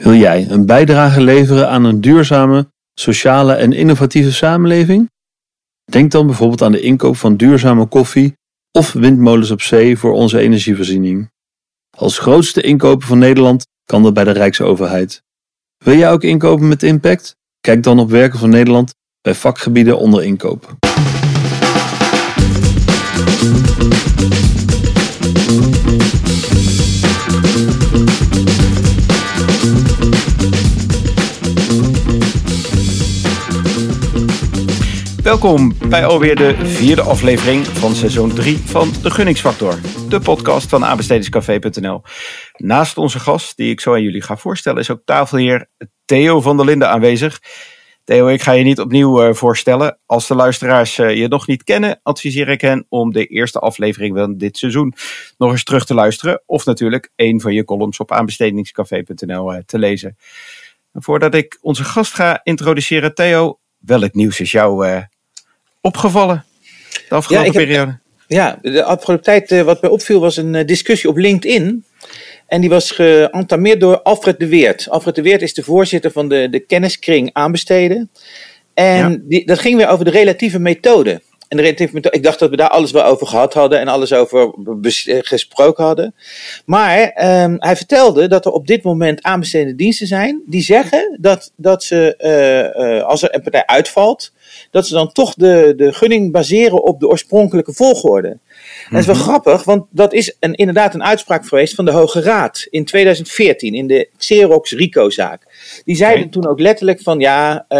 Wil jij een bijdrage leveren aan een duurzame, sociale en innovatieve samenleving? Denk dan bijvoorbeeld aan de inkoop van duurzame koffie of windmolens op zee voor onze energievoorziening. Als grootste inkoper van Nederland kan dat bij de Rijksoverheid. Wil jij ook inkopen met impact? Kijk dan op Werken van Nederland bij vakgebieden onder inkoop. Welkom bij alweer de vierde aflevering van seizoen 3 van De Gunningsfactor, de podcast van aanbestedingscafé.nl. Naast onze gast, die ik zo aan jullie ga voorstellen, is ook tafelheer Theo van der Linden aanwezig. Theo, ik ga je niet opnieuw uh, voorstellen. Als de luisteraars uh, je nog niet kennen, adviseer ik hen om de eerste aflevering van dit seizoen nog eens terug te luisteren. Of natuurlijk een van je columns op aanbestedingscafé.nl uh, te lezen. Voordat ik onze gast ga introduceren, Theo, welk nieuws is jou opgevallen de afgelopen ja, heb, periode? Ja, de afgelopen tijd uh, wat mij opviel was een uh, discussie op LinkedIn. En die was geantameerd door Alfred de Weert. Alfred de Weert is de voorzitter van de, de kenniskring aanbesteden. En ja. die, dat ging weer over de relatieve methode. En de relatieve methode, ik dacht dat we daar alles wel over gehad hadden en alles over gesproken hadden. Maar um, hij vertelde dat er op dit moment aanbestedende diensten zijn die zeggen dat, dat ze, als er een partij uitvalt, dat ze dan toch de, de gunning baseren op de oorspronkelijke volgorde. En dat is wel grappig, want dat is een, inderdaad een uitspraak geweest van de Hoge Raad in 2014 in de Xerox RICO-zaak. Die zeiden okay. toen ook letterlijk van ja, uh,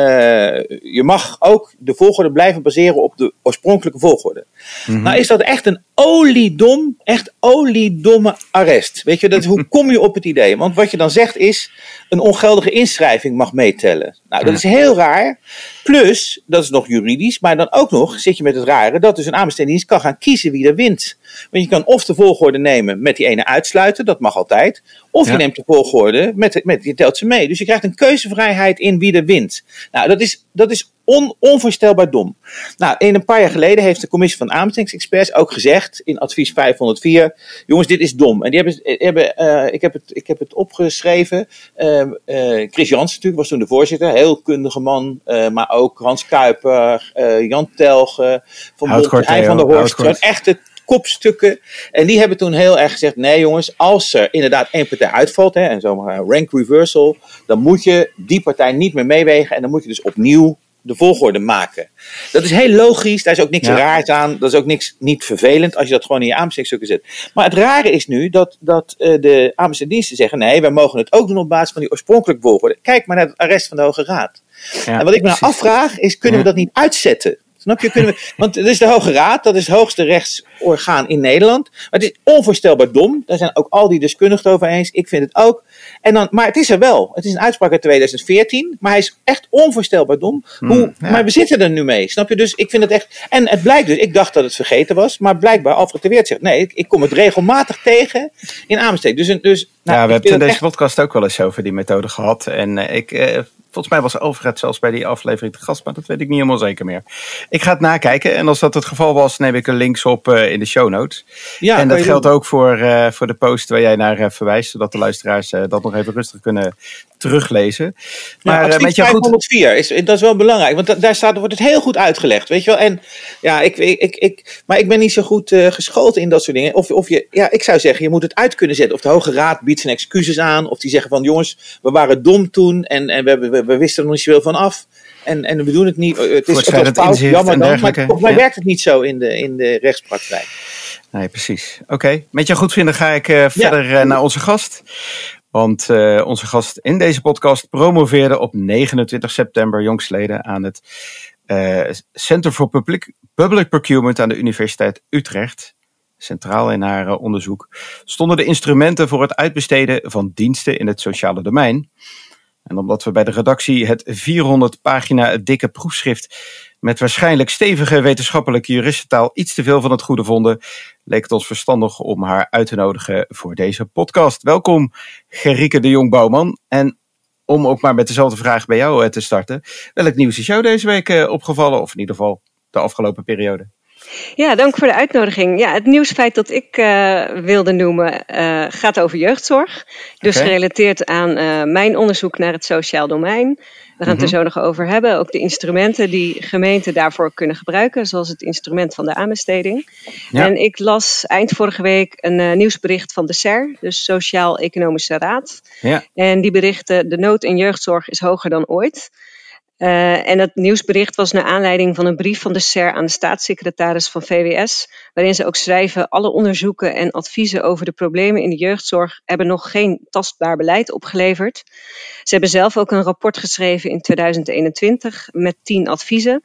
je mag ook de volgorde blijven baseren op de oorspronkelijke volgorde. Mm-hmm. Nou is dat echt een oliedom, echt oliedomme arrest. Weet je, dat, hoe kom je op het idee? Want wat je dan zegt is, een ongeldige inschrijving mag meetellen. Nou, dat is heel raar. Plus, dat is nog juridisch, maar dan ook nog zit je met het rare dat dus een aanbestedingsdienst kan gaan kiezen wie er wint. Want je kan of de volgorde nemen met die ene uitsluiten, dat mag altijd. Of ja. je neemt de volgorde, met, met, je telt ze mee. Dus je krijgt een keuzevrijheid in wie er wint. Nou, dat is, dat is on, onvoorstelbaar dom. Nou, in een paar jaar geleden heeft de commissie van aanbestedingsexperts ook gezegd, in advies 504, jongens, dit is dom. En die hebben, hebben uh, ik, heb het, ik heb het opgeschreven. Uh, uh, Chris Jans natuurlijk was toen de voorzitter, heel kundige man, maar ook Hans Kuiper, Jan Telge, van Hij van der Horst, gewoon echte kopstukken. En die hebben toen heel erg gezegd: nee, jongens, als er inderdaad één partij uitvalt, hè, en zomaar rank reversal, dan moet je die partij niet meer meewegen. En dan moet je dus opnieuw de volgorde maken. Dat is heel logisch, daar is ook niks ja. raars aan, dat is ook niks niet vervelend als je dat gewoon in je aanbestedingsstukken zet. Maar het rare is nu dat, dat uh, de aanbestedingsdiensten zeggen: nee, wij mogen het ook doen op basis van die oorspronkelijke volgorde. Kijk maar naar het arrest van de Hoge Raad. Ja, en wat ik me nou afvraag is: kunnen we dat niet uitzetten? Snap je? Kunnen we, want het is de Hoge Raad, dat is het hoogste rechtsorgaan in Nederland. Maar het is onvoorstelbaar dom. Daar zijn ook al die deskundigen het over eens. Ik vind het ook. En dan, maar het is er wel. Het is een uitspraak uit 2014. Maar hij is echt onvoorstelbaar dom. Hoe, hmm, ja. Maar we zitten er nu mee. Snap je? Dus ik vind het echt. En het blijkt dus, ik dacht dat het vergeten was. Maar blijkbaar, Alfred de Weert zegt: nee, ik, ik kom het regelmatig tegen in aanbesteed. Dus, dus, nou, ja, we hebben in deze echt... podcast ook wel eens over die methode gehad. En uh, ik. Uh, Volgens mij was Alfred zelfs bij die aflevering te gast, maar dat weet ik niet helemaal zeker meer. Ik ga het nakijken en als dat het geval was, neem ik een links op uh, in de show notes. Ja, en dat geldt doen. ook voor, uh, voor de post waar jij naar uh, verwijst, zodat de luisteraars dat nog even rustig kunnen teruglezen. Maar ja, met je 504 goed... is, dat is wel belangrijk, want daar staat, wordt het heel goed uitgelegd, weet je wel. En ja, ik, ik, ik, maar ik ben niet zo goed uh, geschoold in dat soort dingen. Of, of je, ja, ik zou zeggen, je moet het uit kunnen zetten. Of de Hoge Raad biedt zijn excuses aan, of die zeggen van jongens, we waren dom toen en, en we, we, we wisten er nog niet zoveel van af. En, en we doen het niet. Het is het fout, jammer dan, maar volgens mij ja. werkt het niet zo in de, in de rechtspraktijk. Nee, precies. Oké, okay. met je goedvinden ga ik uh, verder ja. naar onze gast. Want uh, onze gast in deze podcast promoveerde op 29 september jongstleden aan het uh, Center for Public, Public Procurement aan de Universiteit Utrecht. Centraal in haar uh, onderzoek stonden de instrumenten voor het uitbesteden van diensten in het sociale domein. En omdat we bij de redactie het 400 pagina dikke proefschrift met waarschijnlijk stevige wetenschappelijke juristentaal iets te veel van het goede vonden, leek het ons verstandig om haar uit te nodigen voor deze podcast. Welkom, Gerike de Jong Bouwman. En om ook maar met dezelfde vraag bij jou te starten. Welk nieuws is jou deze week opgevallen, of in ieder geval de afgelopen periode? Ja, dank voor de uitnodiging. Ja, het nieuwsfeit dat ik uh, wilde noemen uh, gaat over jeugdzorg. Dus okay. gerelateerd aan uh, mijn onderzoek naar het sociaal domein. We gaan het er zo nog over hebben. Ook de instrumenten die gemeenten daarvoor kunnen gebruiken, zoals het instrument van de aanbesteding. Ja. En ik las eind vorige week een uh, nieuwsbericht van de SER, dus Sociaal-Economische Raad. Ja. En die berichten: de nood in jeugdzorg is hoger dan ooit. Uh, en het nieuwsbericht was naar aanleiding van een brief van de SER aan de staatssecretaris van VWS, waarin ze ook schrijven: alle onderzoeken en adviezen over de problemen in de jeugdzorg hebben nog geen tastbaar beleid opgeleverd. Ze hebben zelf ook een rapport geschreven in 2021 met tien adviezen.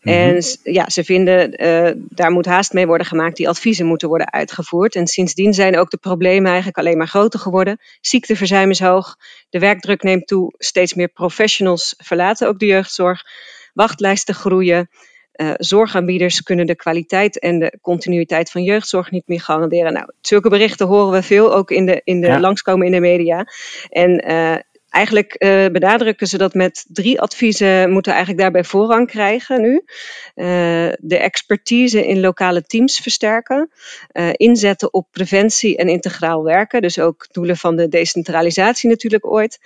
En Mhm. ja, ze vinden uh, daar moet haast mee worden gemaakt. Die adviezen moeten worden uitgevoerd. En sindsdien zijn ook de problemen eigenlijk alleen maar groter geworden. Ziekteverzuim is hoog. De werkdruk neemt toe. Steeds meer professionals verlaten ook de jeugdzorg. Wachtlijsten groeien. Uh, zorgaanbieders kunnen de kwaliteit en de continuïteit van jeugdzorg niet meer garanderen. Nou, zulke berichten horen we veel ook in de, in de ja. langskomen in de media. En uh, Eigenlijk uh, benadrukken ze dat met drie adviezen moeten eigenlijk daarbij voorrang krijgen nu. Uh, de expertise in lokale teams versterken. Uh, inzetten op preventie en integraal werken. Dus ook doelen van de decentralisatie natuurlijk ooit.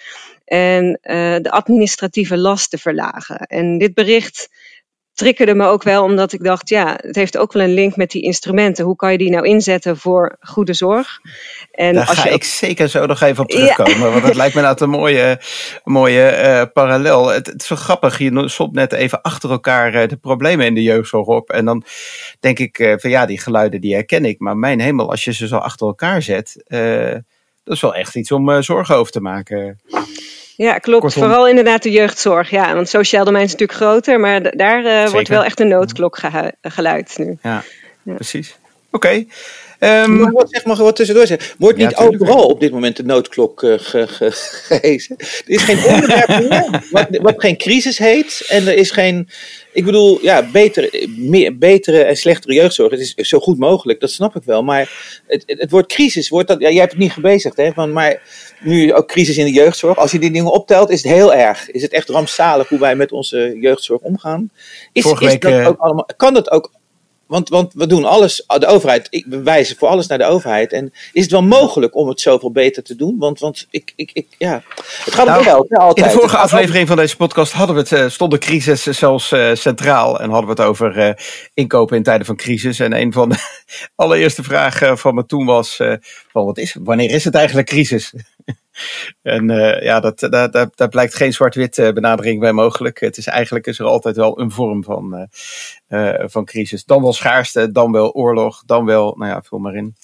En de administratieve lasten verlagen. En dit bericht triggerde me ook wel omdat ik dacht, ja, het heeft ook wel een link met die instrumenten. Hoe kan je die nou inzetten voor goede zorg? En Daar als ga je ook... ik zeker zo nog even op terugkomen, ja. want het lijkt me nou een mooie, mooie uh, parallel. Het, het, is zo grappig, je somt net even achter elkaar uh, de problemen in de jeugdzorg op. En dan denk ik uh, van ja, die geluiden die herken ik. Maar mijn hemel, als je ze zo achter elkaar zet, dat is wel echt iets om zorgen over te maken. Ja, klopt. Kortom. Vooral inderdaad de jeugdzorg. Ja, want sociaal domein is natuurlijk groter, maar daar uh, wordt wel echt een noodklok ge geluid nu. Ja, ja. precies. Oké. Okay. Um, mag wat, zeg maar wat tussendoor zeggen. Wordt niet ja, overal op dit moment de noodklok uh, ge, ge, gehezen? Er is geen onderwerp meer wat, wat, geen crisis heet. En er is geen. Ik bedoel, ja, betere, meer, betere en slechtere jeugdzorg. Het is zo goed mogelijk, dat snap ik wel. Maar het, het, het woord crisis, wordt dat, ja, jij hebt het niet gebezigd, hè? Van, maar nu ook crisis in de jeugdzorg. Als je die dingen optelt, is het heel erg. Is het echt rampzalig hoe wij met onze jeugdzorg omgaan? Is, is dat ook allemaal, kan dat ook want, want we doen alles, de overheid, ik, we wijzen voor alles naar de overheid. En is het wel mogelijk om het zoveel beter te doen? Want, want ik, ik, ik, ja. het gaat om nou, geld, altijd. In de vorige aflevering van deze podcast hadden we het, uh, stond de crisis zelfs uh, centraal. En hadden we het over uh, inkopen in tijden van crisis. En een van de allereerste vragen van me toen was, van wat is, wanneer is het eigenlijk crisis? En uh, ja, dat, dat, dat, blijkt geen zwart-wit uh, benadering bij mogelijk. Het is eigenlijk is er altijd wel een vorm van, uh, van crisis. Dan wel schaarste, dan wel oorlog, dan wel, nou ja, vul maar in.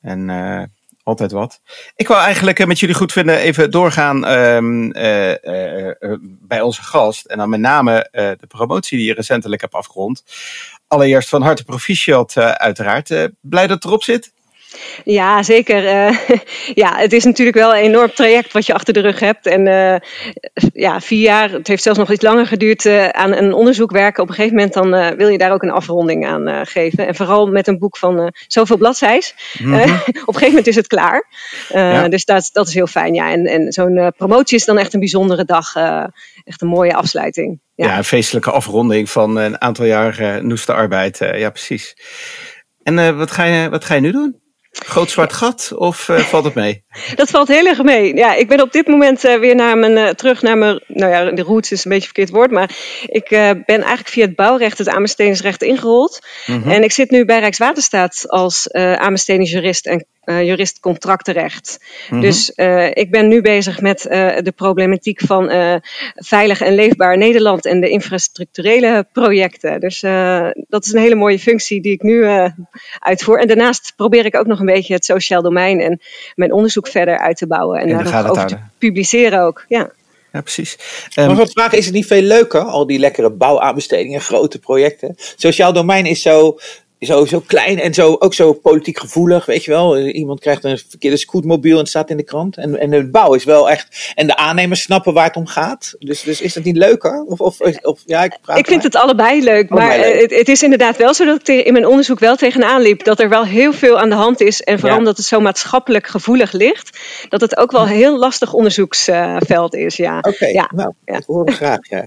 En altijd wat. Ik wil eigenlijk met jullie goed vinden even doorgaan um, bij onze gast. En dan met name de promotie die je recentelijk hebt afgerond. Allereerst van harte proficiat uiteraard. blij dat het erop zit? Ja, zeker. Uh, ja, het is natuurlijk wel een enorm traject wat je achter de rug hebt. En uh, ja, vier jaar, het heeft zelfs nog iets langer geduurd uh, aan een onderzoek werken. Op een gegeven moment dan wil je daar ook een afronding aan geven. En vooral met een boek van zoveel bladzijds. Mm -hmm. op een gegeven moment is het klaar. Ja. Dus dat, dat is heel fijn. Ja. En, en zo'n promotie is dan echt een bijzondere dag. echt een mooie afsluiting. Ja, ja een feestelijke afronding van een aantal jaar noeste arbeid. ja, precies. En wat, ga je, wat ga je nu doen? Groot zwart gat of uh, valt het mee? Dat valt heel erg mee. Ja, ik ben op dit moment uh, weer naar mijn, uh, terug naar mijn, nou ja, de roots is een beetje een verkeerd woord, maar ik ben eigenlijk via het bouwrecht, het aanbestedingsrecht ingerold. Mm -hmm. En ik zit nu bij Rijkswaterstaat als aanbestedingsjurist en uh, jurist contractenrecht. Mm -hmm. Dus uh, ik ben nu bezig met uh, de problematiek van veilig en leefbaar Nederland en de infrastructurele projecten. Dus dat is een hele mooie functie die ik nu uitvoer. En daarnaast probeer ik ook nog een beetje het sociaal domein en mijn onderzoek verder uit te bouwen en, en daar nog over te publiceren ook. Ja. Ja, precies. Um, maar wat vragen, is het niet veel leuker, al die lekkere bouwaanbestedingen, grote projecten? Sociaal domein is zo zo, zo klein en zo, ook zo politiek gevoelig, weet je wel. Iemand krijgt een verkeerde scootmobiel en het staat in de krant. En, en de bouw is wel echt... En de aannemers snappen waar het om gaat. Dus, dus is dat niet leuker? Of, of, of, ja, ik, ik vind het allebei leuk. Allebei maar leuk. Het, het, is inderdaad wel zo dat ik in mijn onderzoek wel tegenaan liep. Dat er wel heel veel aan de hand is. En vooral ja. omdat het zo maatschappelijk gevoelig ligt. Dat het ook wel een heel lastig onderzoeksveld is, ja. Oké, okay, ja. nou, dat hoor ik graag, ja.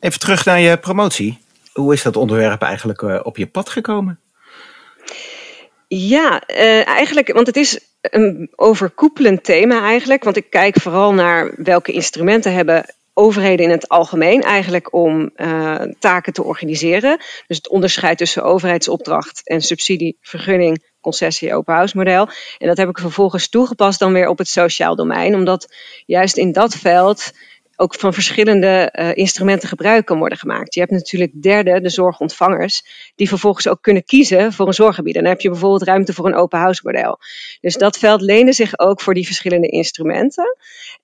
Even terug naar je promotie. Hoe is dat onderwerp eigenlijk op je pad gekomen? Ja, eigenlijk, want het is een overkoepelend thema eigenlijk. Want ik kijk vooral naar welke instrumenten hebben overheden in het algemeen eigenlijk om uh, taken te organiseren. Dus het onderscheid tussen overheidsopdracht en subsidie, vergunning, concessie, open house model. En dat heb ik vervolgens toegepast dan weer op het sociaal domein, omdat juist in dat veld ook van verschillende uh, instrumenten gebruik kan worden gemaakt. Je hebt natuurlijk derde, de zorgontvangers, die vervolgens ook kunnen kiezen voor een zorggebied. En dan heb je bijvoorbeeld ruimte voor een open house model. Dus dat veld leende zich ook voor die verschillende instrumenten.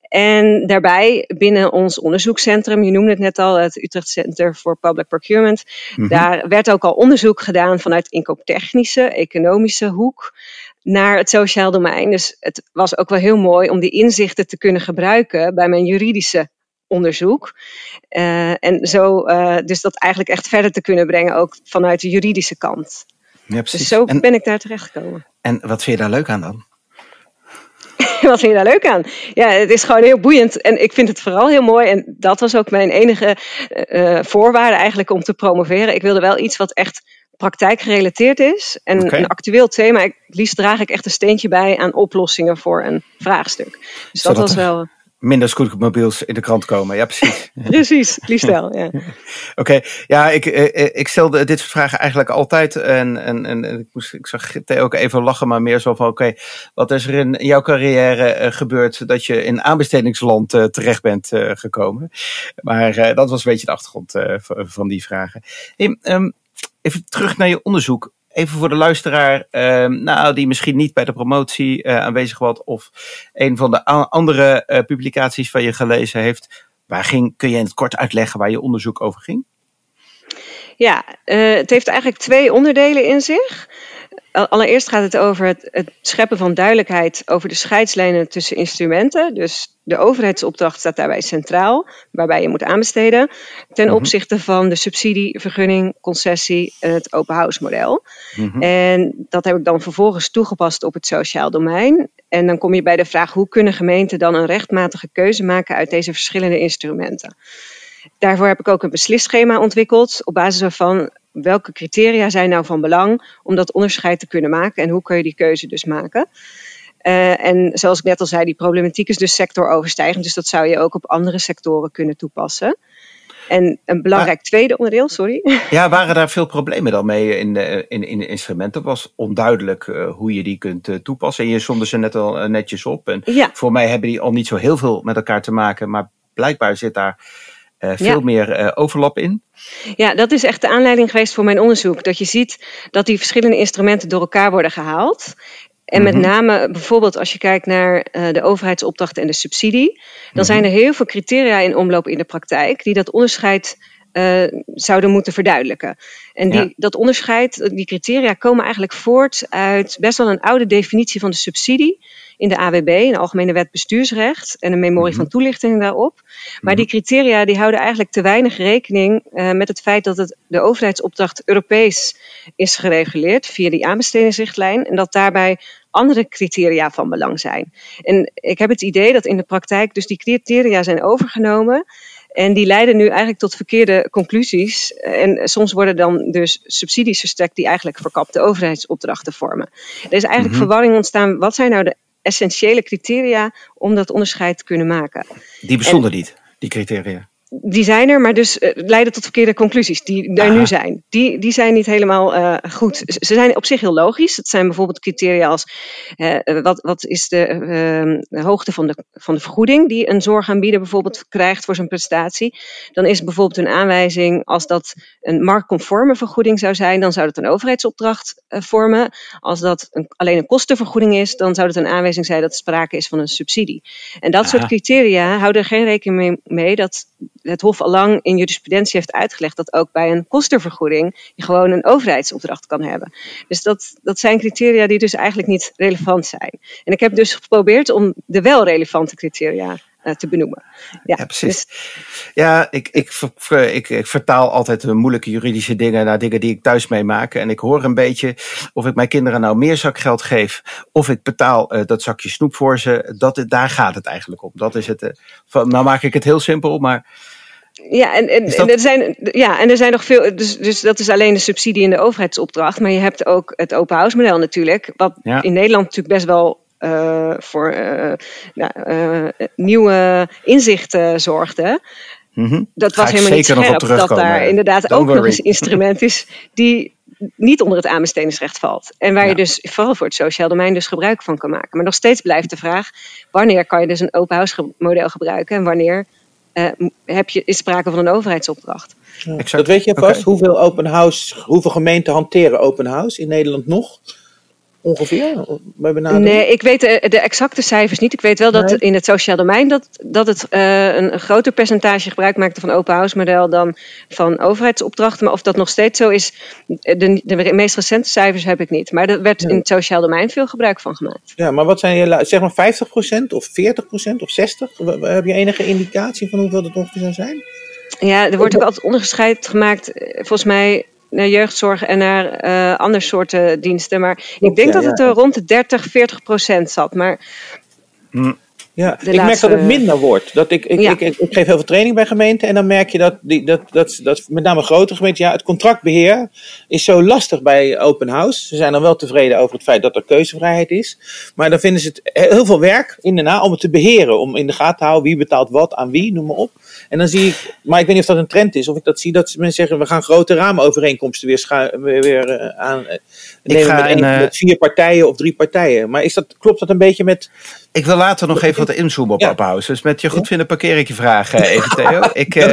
En daarbij binnen ons onderzoekscentrum, je noemde het net al, het Utrecht Center for Public Procurement, mhm. daar werd ook al onderzoek gedaan vanuit inkooptechnische, economische hoek naar het sociaal domein. Dus het was ook wel heel mooi om die inzichten te kunnen gebruiken bij mijn juridische onderzoek. Uh, en zo, uh, dus dat eigenlijk echt verder te kunnen brengen, ook vanuit de juridische kant. Ja, precies. Dus zo ben ik daar terecht gekomen. En wat vind je daar leuk aan dan? wat vind je daar leuk aan? Ja, het is gewoon heel boeiend en ik vind het vooral heel mooi. En dat was ook mijn enige uh, voorwaarde eigenlijk om te promoveren. Ik wilde wel iets wat echt praktijkgerelateerd is en een actueel thema. Ik, liefst draag ik echt een steentje bij aan oplossingen voor een vraagstuk. Dus dat was wel minder scootmobiels in de krant komen. Ja, precies. precies, liefst wel. Ja. Oké, ja, ik, eh, eh, ik stelde dit soort vragen eigenlijk altijd. En, en, en ik, moest, ik zag Theo ook even lachen, maar meer zo van: oké, wat is er in jouw carrière uh, gebeurd dat je in aanbestedingsland uh, terecht bent uh, gekomen? Maar dat was een beetje de achtergrond van die vragen. Hey, um, even terug naar je onderzoek. Even voor de luisteraar, uh, nou, die misschien niet bij de promotie uh, aanwezig was of een van de andere uh, publicaties van je gelezen heeft. Waar ging, kun je in het kort uitleggen waar je onderzoek over ging? Ja, uh, het heeft eigenlijk twee onderdelen in zich. Allereerst gaat het over het, het, scheppen van duidelijkheid over de scheidslijnen tussen instrumenten. Dus de overheidsopdracht staat daarbij centraal, waarbij je moet aanbesteden. Ten mhm. opzichte van de subsidie, vergunning, concessie en het open house model. Mhm. En dat heb ik dan vervolgens toegepast op het sociaal domein. En dan kom je bij de vraag hoe kunnen gemeenten dan een rechtmatige keuze maken uit deze verschillende instrumenten. Daarvoor heb ik ook een beslisschema ontwikkeld op basis waarvan welke criteria zijn nou van belang om dat onderscheid te kunnen maken en hoe kun je die keuze dus maken. Uh, en zoals ik net al zei, die problematiek is dus sectoroverstijgend, dus dat zou je ook op andere sectoren kunnen toepassen. En een belangrijk tweede onderdeel, sorry. Ja, waren daar veel problemen dan mee in, de, in, in de instrumenten? Was onduidelijk uh, hoe je die kunt uh, toepassen. En je somde ze net al netjes op. En ja. voor mij hebben die al niet zo heel veel met elkaar te maken, maar blijkbaar zit daar uh, veel meer uh, overlap in. Ja, dat is echt de aanleiding geweest voor mijn onderzoek. Dat je ziet dat die verschillende instrumenten door elkaar worden gehaald. En met mhm. name bijvoorbeeld als je kijkt naar uh, de overheidsopdracht en de subsidie, dan mm zijn er heel veel criteria in omloop in de praktijk die dat onderscheid uh, zouden moeten verduidelijken. En die, ja. dat onderscheid, die criteria komen eigenlijk voort uit best wel een oude definitie van de subsidie in de AWB, in de Algemene Wet Bestuursrecht, en een memorie mm van toelichting daarop. Maar die criteria die houden eigenlijk te weinig rekening uh, met het feit dat het, de overheidsopdracht Europees is gereguleerd via die aanbestedingsrichtlijn en dat daarbij andere criteria van belang zijn. En ik heb het idee dat in de praktijk dus die criteria zijn overgenomen. En die leiden nu eigenlijk tot verkeerde conclusies. En soms worden dan dus subsidies verstrekt die eigenlijk verkapte overheidsopdrachten vormen. Er is eigenlijk mm-hmm. verwarring ontstaan. Wat zijn nou de essentiële criteria om dat onderscheid te kunnen maken. Die bestonden en, niet, die criteria die zijn er, maar dus uh, leiden tot verkeerde conclusies die er nu zijn. Die, die zijn niet helemaal uh, goed. Ze zijn op zich heel logisch. Het zijn bijvoorbeeld criteria als uh, wat, wat is de, ehm, de, hoogte van de, van de vergoeding die een zorgaanbieder bijvoorbeeld krijgt voor zijn prestatie. Dan is bijvoorbeeld een aanwijzing als dat een marktconforme vergoeding zou zijn, dan zou dat een overheidsopdracht vormen. Als dat een, alleen een kostenvergoeding is, dan zou het een aanwijzing zijn dat er sprake is van een subsidie. En dat Aha. soort criteria houden er geen rekening mee, mee dat het Hof al lang in jurisprudentie heeft uitgelegd dat ook bij een kostenvergoeding je gewoon een overheidsopdracht kan hebben. Dus dat, dat zijn criteria die dus eigenlijk niet relevant zijn. En ik heb dus geprobeerd om de wel relevante criteria uh, te benoemen. Ja, ja precies. Dus... Ja, ik, ik, ik, ik, vertaal altijd de moeilijke juridische dingen naar dingen die ik thuis meemaak. En ik hoor een beetje of ik mijn kinderen nou meer zakgeld geef, of ik betaal uh, dat zakje snoep voor ze. Dat, daar gaat het eigenlijk om. Dat is het. Uh, van, nou maak ik het heel simpel, maar Ja, en, en, en, er zijn, ja, en er zijn nog veel. Dus, dus dat is alleen de subsidie in de overheidsopdracht. Maar je hebt ook het open house model natuurlijk. Wat in Nederland natuurlijk best wel uh, voor uh, nou, uh, nieuwe inzichten zorgde. Mm -hmm. Dat was helemaal niet scherp dat daar inderdaad Don't ook worry. nog eens instrument is die niet onder het aanbestedingsrecht valt. En waar ja. je dus vooral voor het sociaal domein dus gebruik van kan maken. Maar nog steeds blijft de vraag, wanneer kan je dus een open house model gebruiken en wanneer heb je, is sprake van een overheidsopdracht. Ja. Dat weet je vast, okay. hoeveel open house, hoeveel gemeenten hanteren open house in Nederland nog? Ongeveer? Nee, ik weet de, de, exacte cijfers niet. Ik weet wel dat nee. in het sociaal domein dat, dat het uh, een, een, groter percentage gebruik maakte van open house model dan van overheidsopdrachten. Maar of dat nog steeds zo is, de, de meest recente cijfers heb ik niet. Maar er werd in het sociaal domein veel gebruik van gemaakt. Ja, maar wat zijn je, zeg maar 50% of 40% of 60%? Heb je enige indicatie van hoeveel dat ongeveer zou zijn? Ja, er wordt ook altijd onderscheid gemaakt. Volgens mij naar jeugdzorg en naar uh, andere soorten diensten. Maar ik denk ja, dat het er rond de 30, 40 procent zat. Maar mm. Ja, ik laatste... merk dat het minder wordt. Dat ik, ik, ja. ik, ik, ik, geef heel veel training bij gemeenten en dan merk je dat, die, dat, dat, dat met name grote gemeenten, ja, het contractbeheer is zo lastig bij open house. Ze zijn dan wel tevreden over het feit dat er keuzevrijheid is. Maar dan vinden ze het heel veel werk in daarna om het te beheren. Om in de gaten te houden wie betaalt wat aan wie, noem maar op. En dan zie ik, maar ik weet niet of dat een trend is, of ik dat zie dat mensen zeggen, we gaan grote raamovereenkomsten weer, scha- weer, uh, aan uh, nemen met, een, uh, met vier partijen of drie partijen. Maar is dat, klopt dat een beetje met ik wil later nog even wat inzoomen op ja. Uphouse. Dus met je goedvinden parkeer ik je vraag even, Theo. Ik, uh,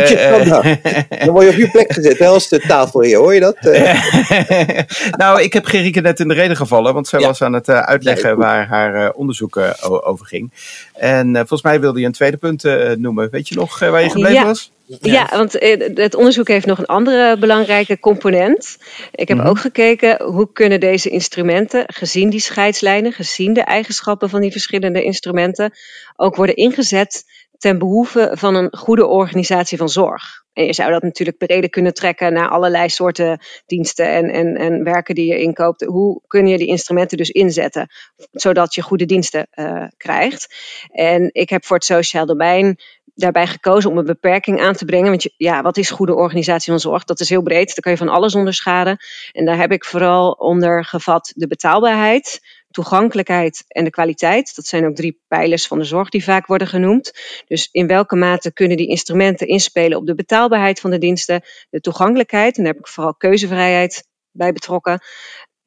dan word je op je plek gezet, hè, als de tafel hier, hoor je dat? nou, ik heb Gerike net in de reden gevallen, want zij ja. was aan het uitleggen ja, waar haar onderzoek over ging. En volgens mij wilde je een tweede punt noemen. Weet je nog waar je gebleven was? Ja. ja, want het onderzoek heeft nog een andere belangrijke component. Ik heb mm -hmm. ook gekeken hoe kunnen deze instrumenten, gezien die scheidslijnen, gezien de eigenschappen van die verschillende instrumenten, ook worden ingezet ten behoeve van een goede organisatie van zorg. En je zou dat natuurlijk breder kunnen trekken naar allerlei soorten diensten en, en, en werken die je inkoopt. Hoe kun je die instrumenten dus inzetten, zodat je goede diensten uh, krijgt? En ik heb voor het sociaal domein daarbij gekozen om een beperking aan te brengen. Want ja, wat is goede organisatie van zorg? Dat is heel breed. Daar kan je van alles onderschaden. En daar heb ik vooral onder gevat de betaalbaarheid, toegankelijkheid en de kwaliteit. Dat zijn ook drie pijlers van de zorg die vaak worden genoemd. Dus in welke mate kunnen die instrumenten inspelen op de betaalbaarheid van de diensten, de toegankelijkheid, en daar heb ik vooral keuzevrijheid bij betrokken.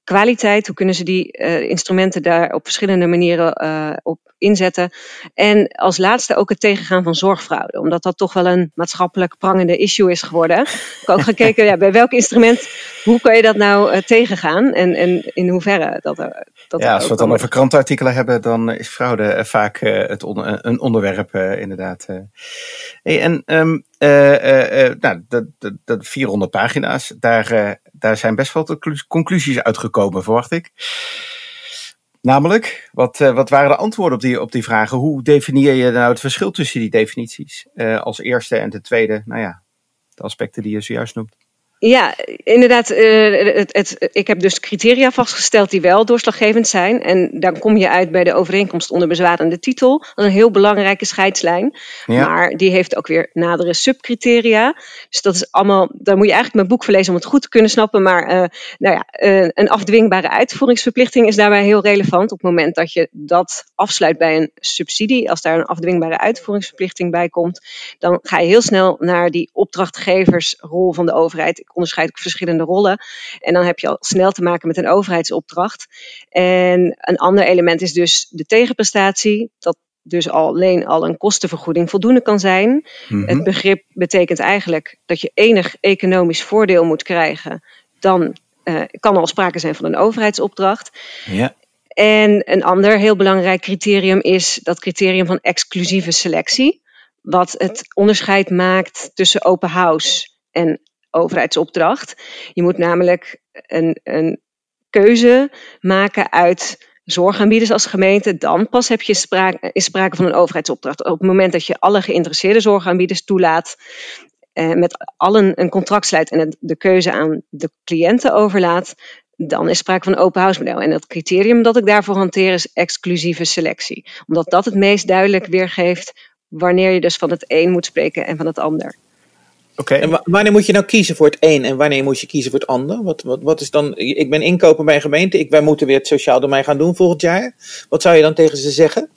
Kwaliteit, hoe kunnen ze die uh, instrumenten daar op verschillende manieren uh, op inzetten. En als laatste ook het tegengaan van zorgfraude, omdat dat toch wel een maatschappelijk prangende issue is geworden. Ik heb ook gekeken ja, bij welk instrument, hoe kan je dat nou uh, tegengaan en, en in hoeverre dat er. Dat ja, als we het dan over krantenartikelen hebben, dan is fraude vaak het on een onderwerp, inderdaad. Hey, en um, nou, dat, dat, dat 400 pagina's, daar, daar zijn best wel conclusies uitgekomen, verwacht ik. Namelijk, wat, uh, wat waren de antwoorden op die, op die vragen? Hoe definieer je nou het verschil tussen die definities? Uh, als eerste en de tweede, nou ja, de aspecten die je zojuist noemt. Ja, inderdaad. Uh, het, het, ik heb dus criteria vastgesteld die wel doorslaggevend zijn. En dan kom je uit bij de overeenkomst onder bezwarende titel. Dat is een heel belangrijke scheidslijn. Ja. Maar die heeft ook weer nadere subcriteria. Dus dat is allemaal, daar moet je eigenlijk mijn boek verlezen om het goed te kunnen snappen. Maar uh, nou ja, uh, een afdwingbare uitvoeringsverplichting is daarbij heel relevant. Op het moment dat je dat afsluit bij een subsidie, als daar een afdwingbare uitvoeringsverplichting bij komt, dan ga je heel snel naar die opdrachtgeversrol van de overheid ik onderscheid ook verschillende rollen. En dan heb je al snel te maken met een overheidsopdracht. En een ander element is dus de tegenprestatie. Dat dus alleen al een kostenvergoeding voldoende kan zijn. Mm-hmm. Het begrip betekent eigenlijk dat je enig economisch voordeel moet krijgen. Dan uh, kan er al sprake zijn van een overheidsopdracht. Ja. En een ander heel belangrijk criterium is dat criterium van exclusieve selectie. Wat het onderscheid maakt tussen open house en overheidsopdracht. Je moet namelijk een, een keuze maken uit zorgaanbieders als gemeente, dan pas heb je sprake, is sprake van een overheidsopdracht. Op het moment dat je alle geïnteresseerde zorgaanbieders toelaat, eh, met allen een contract sluit en de keuze aan de cliënten overlaat, dan is sprake van een open house. En het criterium dat ik daarvoor hanteer is exclusieve selectie. Omdat dat het meest duidelijk weergeeft wanneer je dus van het een moet spreken en van het ander. Oké. En wanneer moet je nou kiezen voor het een en wanneer moet je kiezen voor het ander? Wat, wat, wat is dan, ik ben inkoper bij een gemeente, ik, wij moeten weer het sociaal domein gaan doen volgend jaar. Wat zou je dan tegen ze zeggen?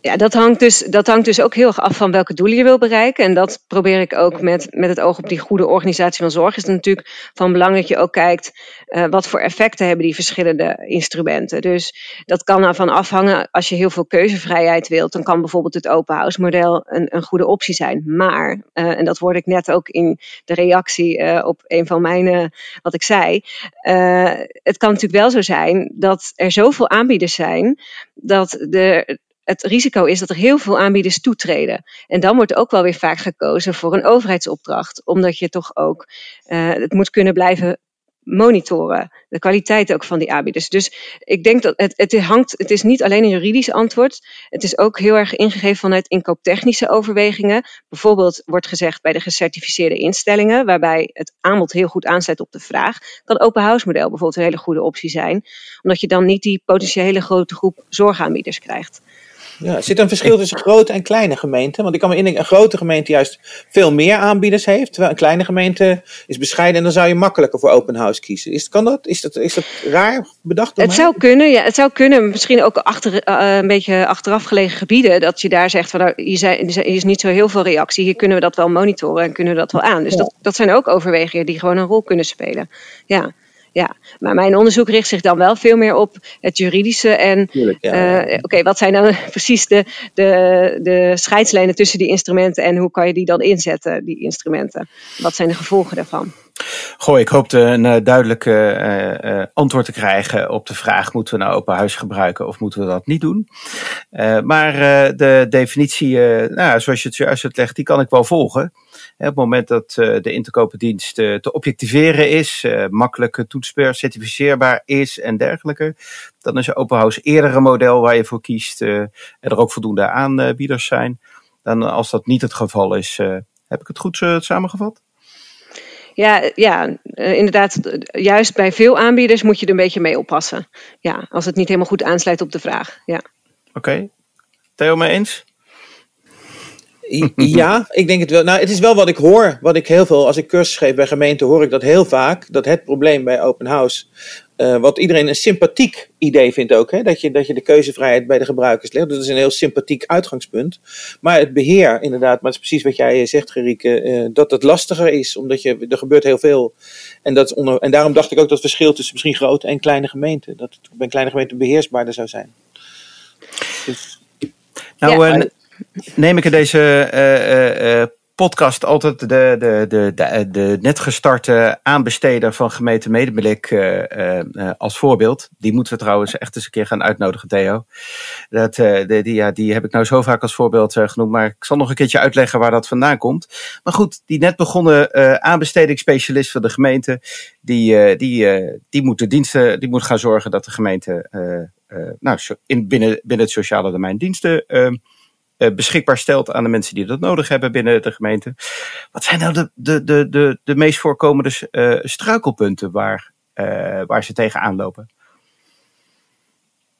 Ja, dat hangt, dus, dat hangt dus ook heel erg af van welke doelen je wil bereiken. En dat probeer ik ook met, met het oog op die goede organisatie van zorg. Is het natuurlijk van belang dat je ook kijkt uh, wat voor effecten hebben die verschillende instrumenten. Dus dat kan ervan afhangen. Als je heel veel keuzevrijheid wilt, dan kan bijvoorbeeld het open house model een, een goede optie zijn. Maar, uh, en dat hoorde ik net ook in de reactie uh, op een van mijn, wat ik zei. het kan natuurlijk wel zo zijn dat er zoveel aanbieders zijn dat de, het risico is dat er heel veel aanbieders toetreden. En dan wordt ook wel weer vaak gekozen voor een overheidsopdracht, omdat je toch ook het moet kunnen blijven monitoren. De kwaliteit ook van die aanbieders. Dus ik denk dat het, het hangt, het is niet alleen een juridisch antwoord. Het is ook heel erg ingegeven vanuit inkooptechnische overwegingen. Bijvoorbeeld wordt gezegd bij de gecertificeerde instellingen, waarbij het aanbod heel goed aansluit op de vraag, kan open house model bijvoorbeeld een hele goede optie zijn. Omdat je dan niet die potentiële grote groep zorgaanbieders krijgt. Ja, er zit een verschil tussen grote en kleine gemeenten. Want ik kan me indenken, een grote gemeente juist veel meer aanbieders heeft. Terwijl een kleine gemeente is bescheiden en dan zou je makkelijker voor open house kiezen. Is, kan dat? Is, dat, is dat raar bedacht? Het zou kunnen, ja. Het zou kunnen. Misschien ook achter, uh, een beetje achteraf gelegen gebieden. Dat je daar zegt van nou, hier, zijn, hier is niet zo heel veel reactie. Hier kunnen we dat wel monitoren en kunnen we dat wel aan. Dus dat, dat zijn ook overwegingen die gewoon een rol kunnen spelen. Ja ja. Maar mijn onderzoek richt zich dan wel veel meer op het juridische. En ja, uh, oké, wat zijn dan precies de, de, de scheidslijnen tussen die instrumenten en hoe kan je die dan inzetten, die instrumenten? Wat zijn de gevolgen daarvan? Goh, ik hoopte een uh, duidelijk uh, antwoord te krijgen op de vraag: moeten we nou open huis gebruiken of moeten we dat niet doen? maar de definitie, nou, zoals je het juist uitlegt, die kan ik wel volgen. Op het moment dat de interkopendienst te objectiveren is, makkelijk toetsbaar, certificeerbaar is en dergelijke, dan is open house eerder een model waar je voor kiest en er ook voldoende aanbieders zijn. Dan als dat niet het geval is, heb ik het goed samengevat? Ja, ja inderdaad. Juist bij veel aanbieders moet je er een beetje mee oppassen. Ja, als het niet helemaal goed aansluit op de vraag. Ja. Oké. Okay. Theo, mee eens? Ja, ik denk het wel. Nou, het is wel wat ik hoor. Wat ik heel veel, als ik cursus geef bij gemeenten, hoor ik dat heel vaak. Dat het probleem bij open house uh, wat iedereen een sympathiek idee vindt ook, hè? Dat, je, dat je de keuzevrijheid bij de gebruikers legt. Dat is een heel sympathiek uitgangspunt. Maar het beheer, inderdaad, maar het is precies wat jij zegt, Gerike, uh, dat het lastiger is, omdat je, er gebeurt heel veel. En, dat onder, en daarom dacht ik ook dat het verschil tussen misschien grote en kleine gemeenten, dat het bij een kleine gemeente beheersbaarder zou zijn. Dus, nou, ja, uh, neem ik er deze podcast altijd de, de, de, de, net gestarte aanbesteder van gemeente Medeblik uh, als voorbeeld. Die moeten we trouwens echt eens een keer gaan uitnodigen, Theo. Dat, die, die heb ik nou zo vaak als voorbeeld genoemd, maar ik zal nog een keertje uitleggen waar dat vandaan komt. Maar goed, die net begonnen aanbestedingsspecialist van de gemeente, die, die, die, moet de diensten, die moet gaan zorgen dat de gemeente nou, in, binnen, binnen het sociale domein diensten uh, beschikbaar stelt aan de mensen die dat nodig hebben binnen de gemeente. Wat zijn nou de, de, de, de, de meest voorkomende uh, struikelpunten waar, uh, waar ze tegenaan lopen?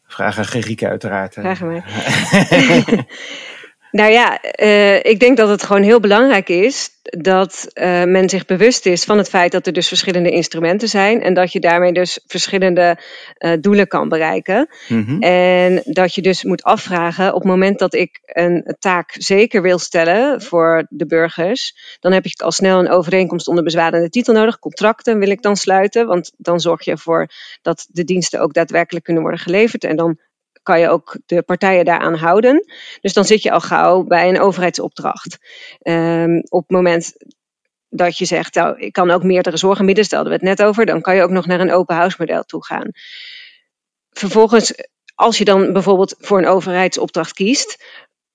Vraag aan Gerike uiteraard. Vraag mij. Nou ja, uh, ik denk dat het gewoon heel belangrijk is dat uh, men zich bewust is van het feit dat er dus verschillende instrumenten zijn en dat je daarmee dus verschillende uh, doelen kan bereiken. Mm -hmm. En dat je dus moet afvragen op het moment dat ik een taak zeker wil stellen voor de burgers, dan heb ik al snel een overeenkomst onder bezwarende titel nodig. Contracten wil ik dan sluiten, want dan zorg je ervoor dat de diensten ook daadwerkelijk kunnen worden geleverd en dan kan je ook de partijen daaraan houden. Dus dan zit je al gauw bij een overheidsopdracht. Um, op het moment dat je zegt, nou, ik kan ook meerdere zorgen stelden we het net over, dan kan je ook nog naar een open house model toe gaan. Vervolgens, als je dan bijvoorbeeld voor een overheidsopdracht kiest,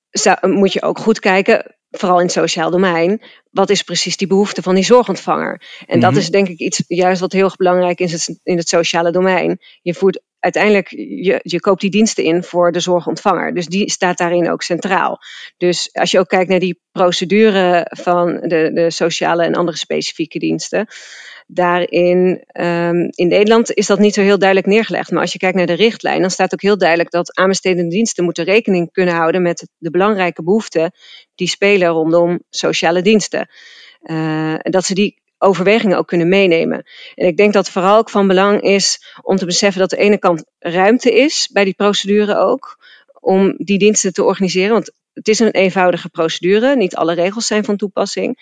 zou, moet je ook goed kijken, vooral in het sociaal domein, wat is precies die behoefte van die zorgontvanger? En mm -hmm. dat mhm. is denk ik iets juist wat heel belangrijk is in het sociale domein. Je voert uiteindelijk, je, je koopt die diensten in voor de zorgontvanger. Dus die staat daarin ook centraal. Dus als je ook kijkt naar die procedure van de, de sociale en andere specifieke diensten. daarin, um, in Nederland is dat niet zo heel duidelijk neergelegd. Maar als je kijkt naar de richtlijn, dan staat ook heel duidelijk dat aanbestedende diensten moeten rekening kunnen houden met de belangrijke behoeften die spelen rondom sociale diensten. Uh, dat ze die overwegingen ook kunnen meenemen. En ik denk dat vooral ook van belang is om te beseffen dat de ene kant ruimte is bij die procedure ook, om die diensten te organiseren. Want het is een eenvoudige procedure, niet alle regels zijn van toepassing.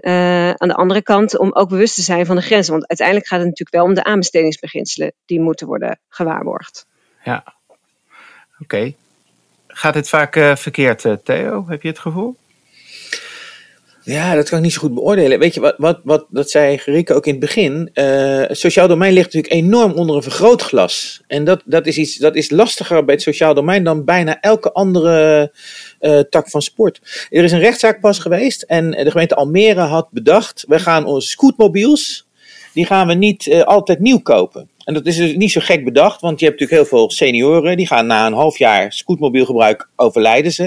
Uh, aan de andere kant om ook bewust te zijn van de grenzen. Want uiteindelijk gaat het natuurlijk wel om de aanbestedingsbeginselen die moeten worden gewaarborgd. Ja, oké. Gaat dit vaak uh, verkeerd, uh, Theo? Heb je het gevoel? Ja, dat kan ik niet zo goed beoordelen. Weet je, wat, wat, wat dat zei Gerike ook in het begin. Uh, het sociaal domein ligt natuurlijk enorm onder een vergrootglas. En dat, dat, is iets, dat is lastiger bij het sociaal domein dan bijna elke andere uh, tak van sport. Er is een rechtszaak pas geweest en de gemeente Almere had bedacht: we gaan onze scootmobiels, die gaan we niet uh, altijd nieuw kopen. En dat is dus niet zo gek bedacht, want je hebt natuurlijk heel veel senioren. Die gaan na een half jaar scootmobielgebruik overlijden ze.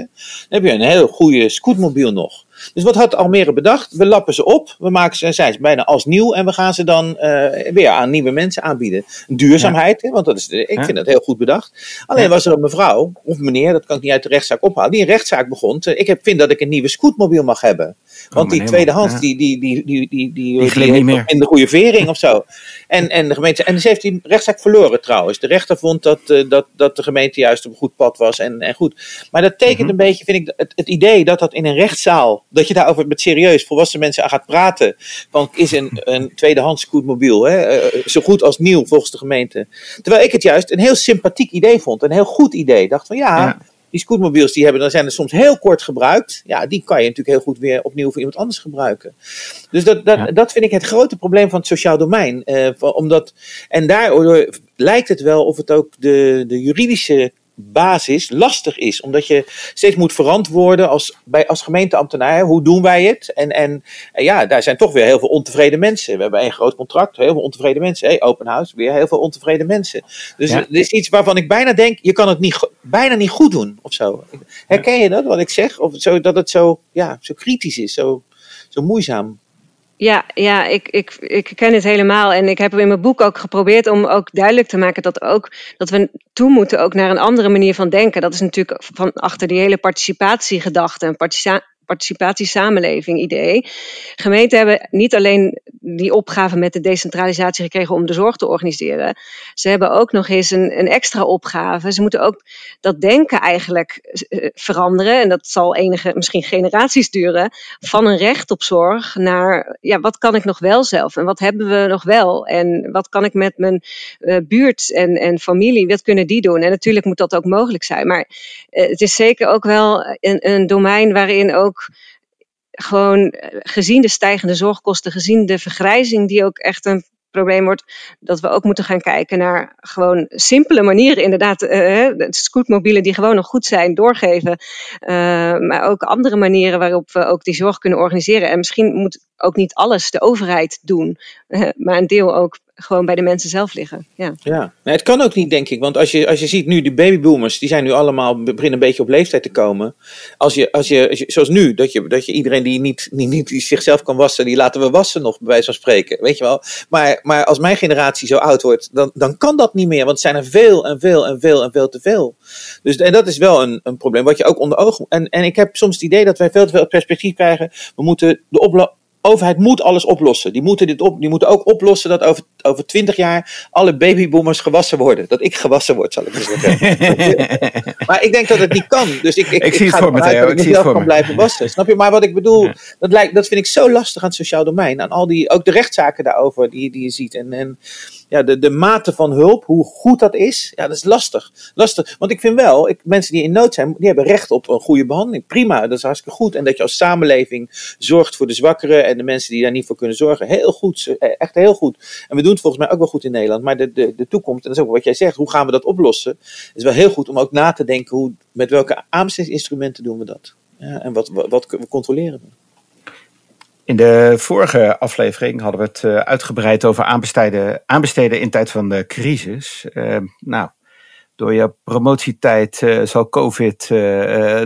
Dan heb je een heel goede scootmobiel nog. Dus wat had Almere bedacht? We lappen ze op, we maken ze, zijn ze bijna als nieuw en we gaan ze dan uh, weer aan nieuwe mensen aanbieden. Duurzaamheid, ja. want dat is, ik ja. vind dat heel goed bedacht. Alleen ja. was er een mevrouw, of meneer, dat kan ik niet uit de rechtszaak ophalen, die een rechtszaak begon. Te, ik heb, vind dat ik een nieuwe scootmobiel mag hebben. Want die tweedehands, die, die, die, die, die, die, in de goede vering of zo. En, en, de gemeente, en ze heeft die rechtszaak verloren trouwens. De rechter vond dat, eh, dat, dat de gemeente juist op een goed pad was en, en goed. Maar dat tekent een beetje, vind ik, het, het idee dat dat in een rechtszaal, dat je daarover met serieus volwassen mensen aan gaat praten. Want is een, een tweedehands scootmobiel hè, eh, eh, zo goed als nieuw volgens de gemeente. Terwijl ik het juist een heel sympathiek idee vond, een heel goed idee. Dacht van ja die scootmobiels die hebben, dan zijn er soms heel kort gebruikt. Ja, die kan je natuurlijk heel goed weer opnieuw voor iemand anders gebruiken. Dus dat, dat, ja. dat vind ik het grote probleem van het sociaal domein. Uh, omdat, en daardoor lijkt het wel of het ook de, de juridische basis lastig is. Omdat je steeds moet verantwoorden als, bij, als gemeenteambtenaar. Hoe doen wij het? En, en, en, ja, daar zijn toch weer heel veel ontevreden mensen. We hebben een groot contract, heel veel ontevreden mensen. Hey, open house, weer heel veel ontevreden mensen. Dus ja. er is iets waarvan ik bijna denk, je kan het niet, bijna niet goed doen of zo. Herken je dat, wat ik zeg? Of zo, dat het zo, ja, zo kritisch is, zo, zo moeizaam. Ja, ja ik, ik, ik ken het helemaal. En ik heb in mijn boek ook geprobeerd om ook duidelijk te maken dat, ook, dat we toe moeten ook naar een andere manier van denken. Dat is natuurlijk van achter die hele participatiegedachte en participatiesamenleving idee. Gemeenten hebben niet alleen die opgave met de decentralisatie gekregen om de zorg te organiseren. Ze hebben ook nog eens een, een extra opgave. Ze moeten ook dat denken eigenlijk veranderen. En dat zal enige, misschien generaties duren. Van een recht op zorg naar, ja, wat kan ik nog wel zelf? En wat hebben we nog wel? En wat kan ik met mijn uh, buurt en, en familie, wat kunnen die doen? En natuurlijk moet dat ook mogelijk zijn. Maar het is zeker ook wel een, een domein waarin ook gewoon gezien de stijgende zorgkosten, gezien de vergrijzing die ook echt een probleem wordt, dat we ook moeten gaan kijken naar gewoon simpele manieren, inderdaad, uh, scootmobielen die gewoon nog goed zijn, doorgeven, uh, maar ook andere manieren waarop we ook die zorg kunnen organiseren. En misschien moet ook niet alles de overheid doen, maar een deel ook gewoon bij de mensen zelf liggen. Ja, ja. Nee, het kan ook niet, denk ik. Want als je, als je ziet nu, die babyboomers, die zijn nu allemaal, beginnen een beetje op leeftijd te komen. Als je, als je, als je zoals nu, dat je, dat je iedereen die niet, niet, niet die zichzelf kan wassen, die laten we wassen nog, bij wijze van spreken. Weet je wel. Maar, maar als mijn generatie zo oud wordt, dan, dan kan dat niet meer. Want het zijn er veel en veel en veel en veel te veel. Dus en dat is wel een, een probleem wat je ook onder ogen. En, en ik heb soms het idee dat wij veel te veel perspectief krijgen. We moeten de oplossing overheid moet alles oplossen. Die moeten, dit op, die moeten ook oplossen dat over, over 20 jaar alle babyboomers gewassen worden. Dat, ik gewassen word, zal ik maar zeggen. maar ik denk dat het niet kan. Dus ik, ik, ik, zie ik het voor me, Theo. Ik, ik zelf kan blijven wassen. Snap je? Maar wat ik bedoel, ja. dat, lijkt, dat vind ik zo lastig aan het sociaal domein. Aan al die, ook de rechtszaken daarover die, die je ziet. En, en ja, de, de mate van hulp, hoe goed dat is, ja, dat is lastig. lastig. Want ik vind wel, ik, mensen die in nood zijn, die hebben recht op een goede behandeling. Prima, dat is hartstikke goed. En dat je als samenleving zorgt voor de zwakkeren en de mensen die daar niet voor kunnen zorgen. Heel goed, echt heel goed. En we doen het volgens mij ook wel goed in Nederland. Maar de, de, de toekomst, en dat is ook wat jij zegt, hoe gaan we dat oplossen? is wel heel goed om ook na te denken, hoe, met welke aanbestedingsinstrumenten doen we dat? Ja, en wat, wat, wat controleren we? In de vorige aflevering hadden we het uh, uitgebreid over aanbesteden, aanbesteden in tijd van de crisis. Uh, nou, door je promotietijd uh, zal COVID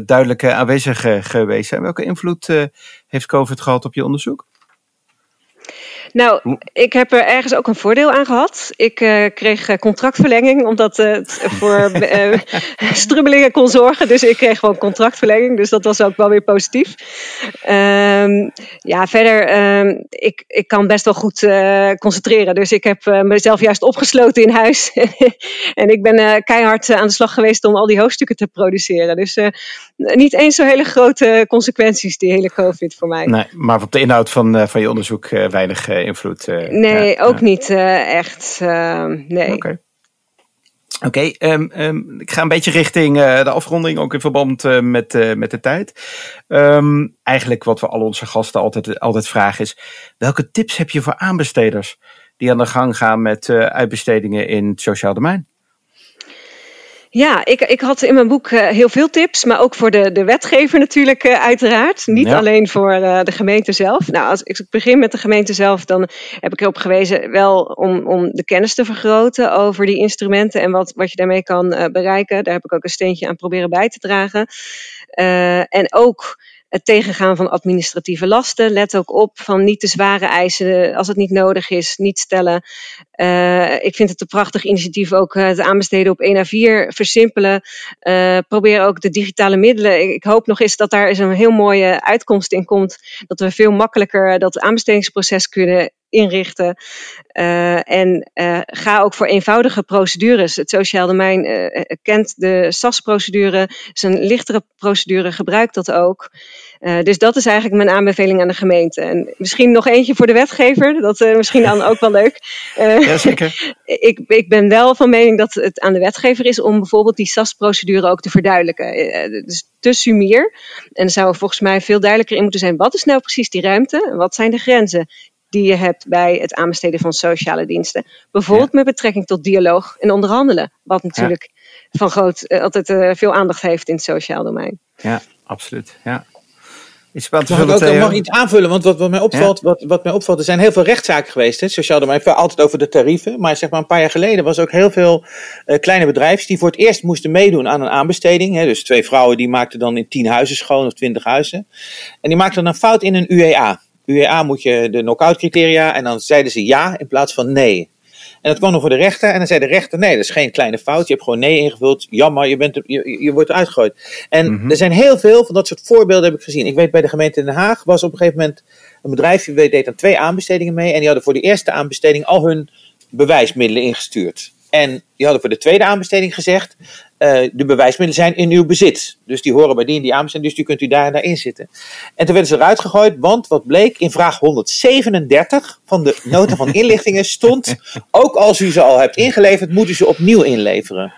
duidelijk aanwezig geweest zijn. Welke invloed heeft COVID gehad op je onderzoek? Nou, ik heb er ergens ook een voordeel aan gehad. Ik uh, kreeg contractverlenging, omdat het voor uh, strubbelingen kon zorgen. Dus ik kreeg gewoon contractverlenging. Dus dat was ook wel weer positief. Um, ja, verder, um, ik, ik kan best wel goed uh, concentreren. Dus ik heb mezelf juist opgesloten in huis. en ik ben keihard aan de slag geweest om al die hoofdstukken te produceren. Dus niet eens zo hele grote consequenties, die hele COVID voor mij. Nee, maar op de inhoud van, van je onderzoek weinig invloed. nee, ja, ook niet echt. Ehm, nee. Oké. Oké, okay, um, um, ik ga een beetje richting uh, de afronding, ook in verband uh, met, uh, met de tijd. Um, eigenlijk wat we al onze gasten altijd, altijd vragen is, welke tips heb je voor aanbesteders die aan de gang gaan met uitbestedingen in het sociaal domein? Ja, ik, ik had in mijn boek uh, heel veel tips, maar ook voor de, de wetgever natuurlijk uh, uiteraard. Niet ja. alleen voor uh, de gemeente zelf. Nou, als ik begin met de gemeente zelf, dan heb ik erop gewezen wel om, om de kennis te vergroten over die instrumenten en wat, wat je daarmee kan bereiken. Daar heb ik ook een steentje aan proberen bij te dragen. en ook het tegengaan van administratieve lasten. Let ook op van niet te zware eisen als het niet nodig is, niet stellen. Uh, ik vind het een prachtig initiatief ook het aanbesteden op 1 à 4 versimpelen. Uh, probeer ook de digitale middelen. Ik, ik, hoop nog eens dat daar eens een heel mooie uitkomst in komt. Dat we veel makkelijker dat aanbestedingsproces kunnen inrichten. Uh, en uh, ga ook voor eenvoudige procedures. Het sociaal domein uh, kent de SAS-procedure, is een lichtere procedure, gebruikt dat ook. dus dat is eigenlijk mijn aanbeveling aan de gemeente. En misschien nog eentje voor de wetgever, dat is misschien dan ook wel leuk. ja, zeker. ik, ik ben wel van mening dat het aan de wetgever is om bijvoorbeeld die SAS-procedure ook te verduidelijken. dus te sumier. En er zou volgens mij veel duidelijker in moeten zijn: wat is nou precies die ruimte en wat zijn de grenzen? Die je hebt bij het aanbesteden van sociale diensten. Bijvoorbeeld ja. met betrekking tot dialoog en onderhandelen. Wat natuurlijk ja. van groot, uh, altijd uh, veel aandacht heeft in het sociaal domein. Ja, absoluut. Ja. Iets mag ik ook nog iets aanvullen? Want wat, wat, mij opvalt, ja. wat, wat mij opvalt, er zijn heel veel rechtszaken geweest. Hè, sociaal domein, altijd over de tarieven. Maar zeg maar een paar jaar geleden was ook heel veel uh, kleine bedrijven die voor het eerst moesten meedoen aan een aanbesteding. Hè, dus twee vrouwen die maakten dan in tien huizen schoon of twintig huizen. En die maakten dan een fout in een UEA. UEA moet je de knock-out criteria en dan zeiden ze ja in plaats van nee. En dat kwam nog voor de rechter en dan zei de rechter nee, dat is geen kleine fout. Je hebt gewoon nee ingevuld. Jammer, je, bent, je, je wordt uitgegooid. En mm -hmm. er zijn heel veel van dat soort voorbeelden heb ik gezien. Ik weet bij de gemeente Den Haag was op een gegeven moment een bedrijf die deed aan twee aanbestedingen mee en die hadden voor de eerste aanbesteding al hun bewijsmiddelen ingestuurd. En die hadden voor de tweede aanbesteding gezegd: uh, de bewijsmiddelen zijn in uw bezit. Dus die horen bij die en die aanbesteding, dus die kunt u daar en daarin zitten. En toen werden ze eruit gegooid, want wat bleek in vraag 137 van de nota van inlichtingen stond: ook als u ze al hebt ingeleverd, moet u ze opnieuw inleveren.